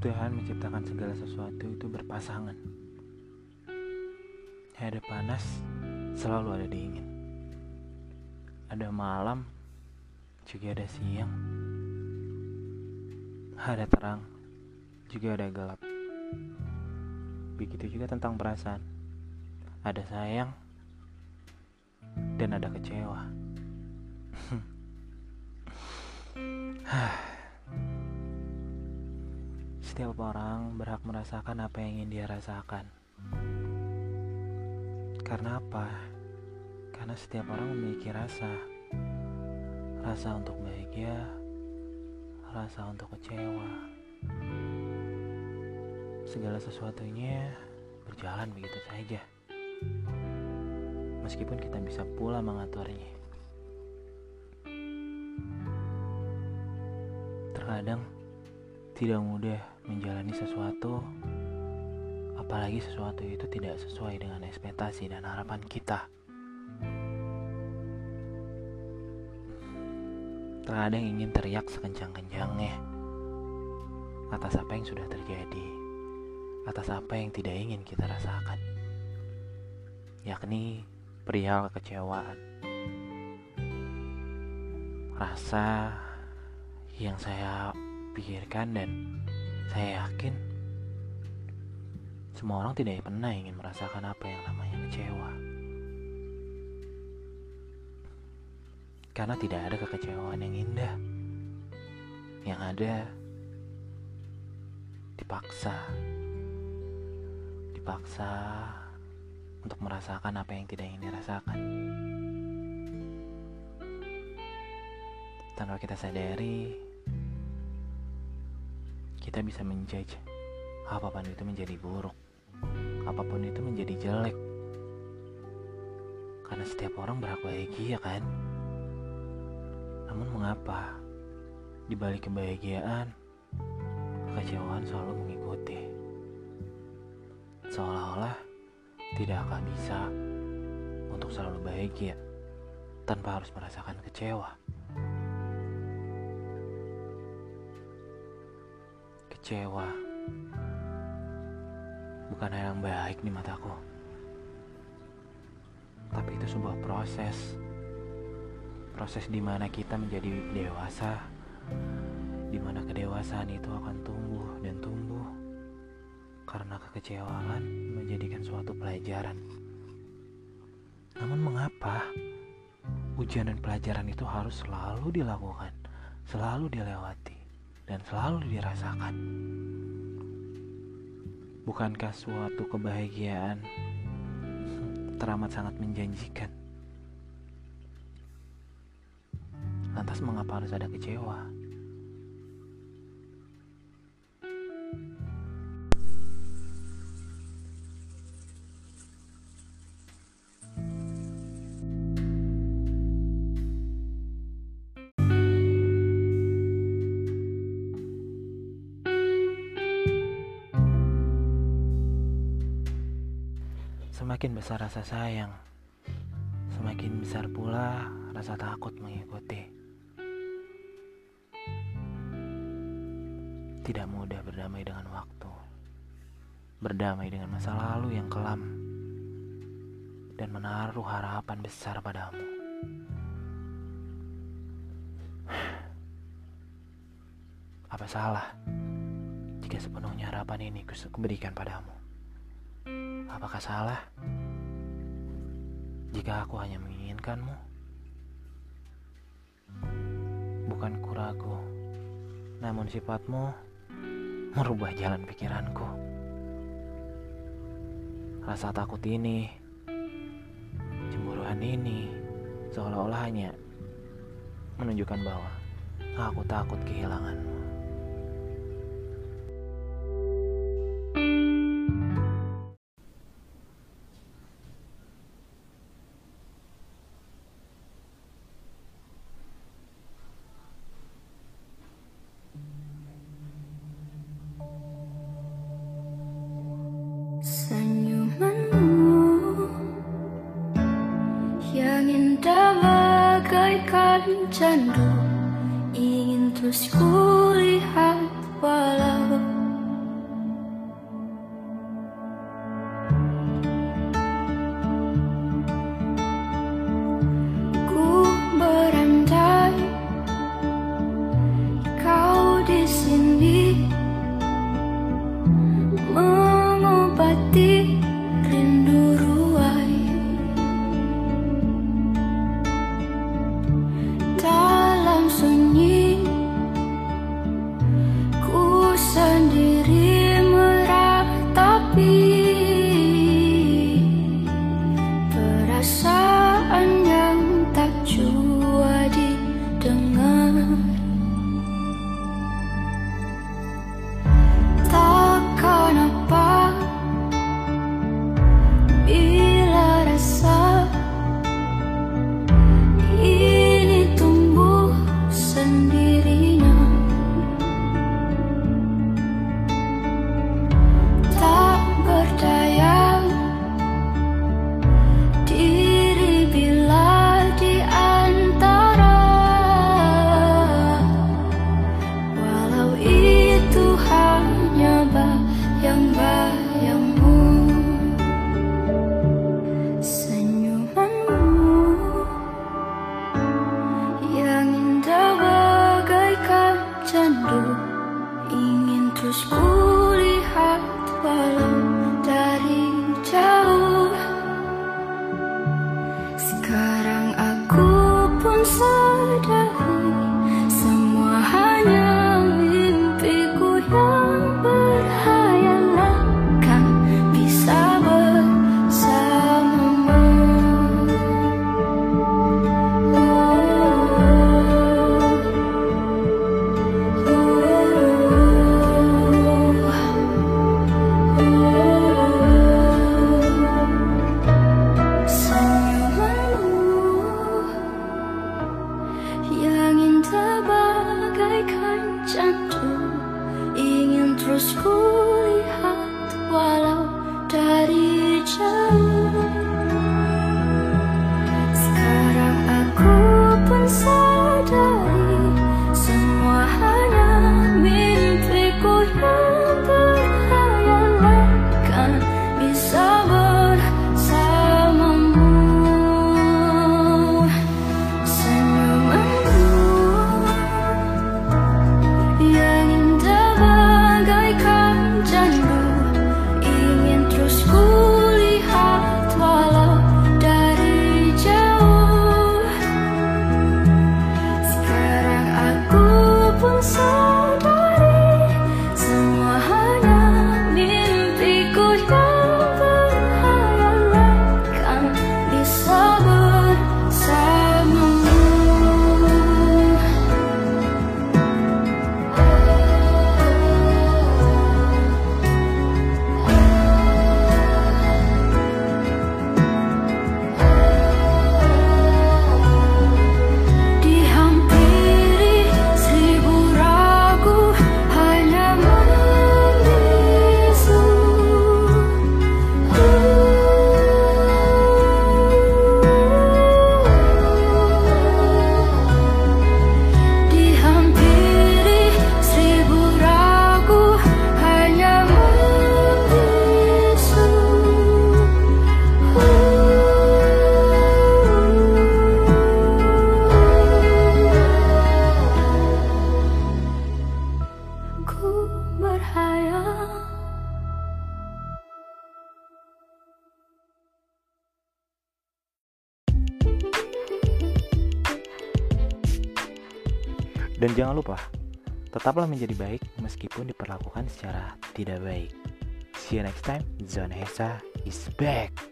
Tuhan menciptakan segala sesuatu itu berpasangan. Ada panas, selalu ada dingin. Ada malam, juga ada siang. Ada terang, juga ada gelap. Begitu juga tentang perasaan. Ada sayang, dan ada kecewa. Setiap orang berhak merasakan apa yang ingin dia rasakan. Karena apa? Karena setiap orang memiliki rasa. Rasa untuk bahagia, rasa untuk kecewa. Segala sesuatunya berjalan begitu saja. Meskipun kita bisa pula mengaturnya. Terkadang tidak mudah menjalani sesuatu, apalagi sesuatu itu tidak sesuai dengan ekspektasi dan harapan kita. Terkadang ingin teriak sekencang-kencangnya atas apa yang sudah terjadi, atas apa yang tidak ingin kita rasakan, yakni perihal kekecewaan. Rasa yang saya pikirkan dan saya yakin semua orang tidak pernah ingin merasakan apa yang namanya kecewa. Karena tidak ada kekecewaan yang indah. Yang ada dipaksa. Dipaksa untuk merasakan apa yang tidak ingin dirasakan. Tanpa kita sadari, kita bisa menjudge apa pun itu menjadi buruk, apa pun itu menjadi jelek. Karena setiap orang berhak bahagia kan? Namun mengapa di balik kebahagiaan, kekecewaan selalu mengikuti? Seolah-olah tidak akan bisa untuk selalu bahagia tanpa harus merasakan kecewa. Kecewa bukan hal yang baik di mataku, tapi itu sebuah proses. Proses di mana kita menjadi dewasa, di mana kedewasaan itu akan tumbuh dan tumbuh karena kekecewaan menjadikan suatu pelajaran. Namun mengapa ujian dan pelajaran itu harus selalu dilakukan, selalu dilewati, dan selalu dirasakan? Bukankah suatu kebahagiaan teramat sangat menjanjikan? Lantas mengapa harus ada kecewa? Semakin besar rasa sayang, semakin besar pula rasa takut mengikuti. Tidak mudah berdamai dengan waktu, berdamai dengan masa lalu yang kelam, dan menaruh harapan besar padamu. Apa salah jika sepenuhnya harapan ini kuberikan padamu? Apakah salah jika aku hanya menginginkanmu? Bukan kuragu, namun sifatmu merubah jalan pikiranku. Rasa takut ini, cemburuan ini, seolah-olah hanya menunjukkan bahwa aku takut kehilanganmu. yang indah bagaikan candu ingin terus kulihat walau Dan jangan lupa, tetaplah menjadi baik meskipun diperlakukan secara tidak baik. See you next time. Zona Hesa is back.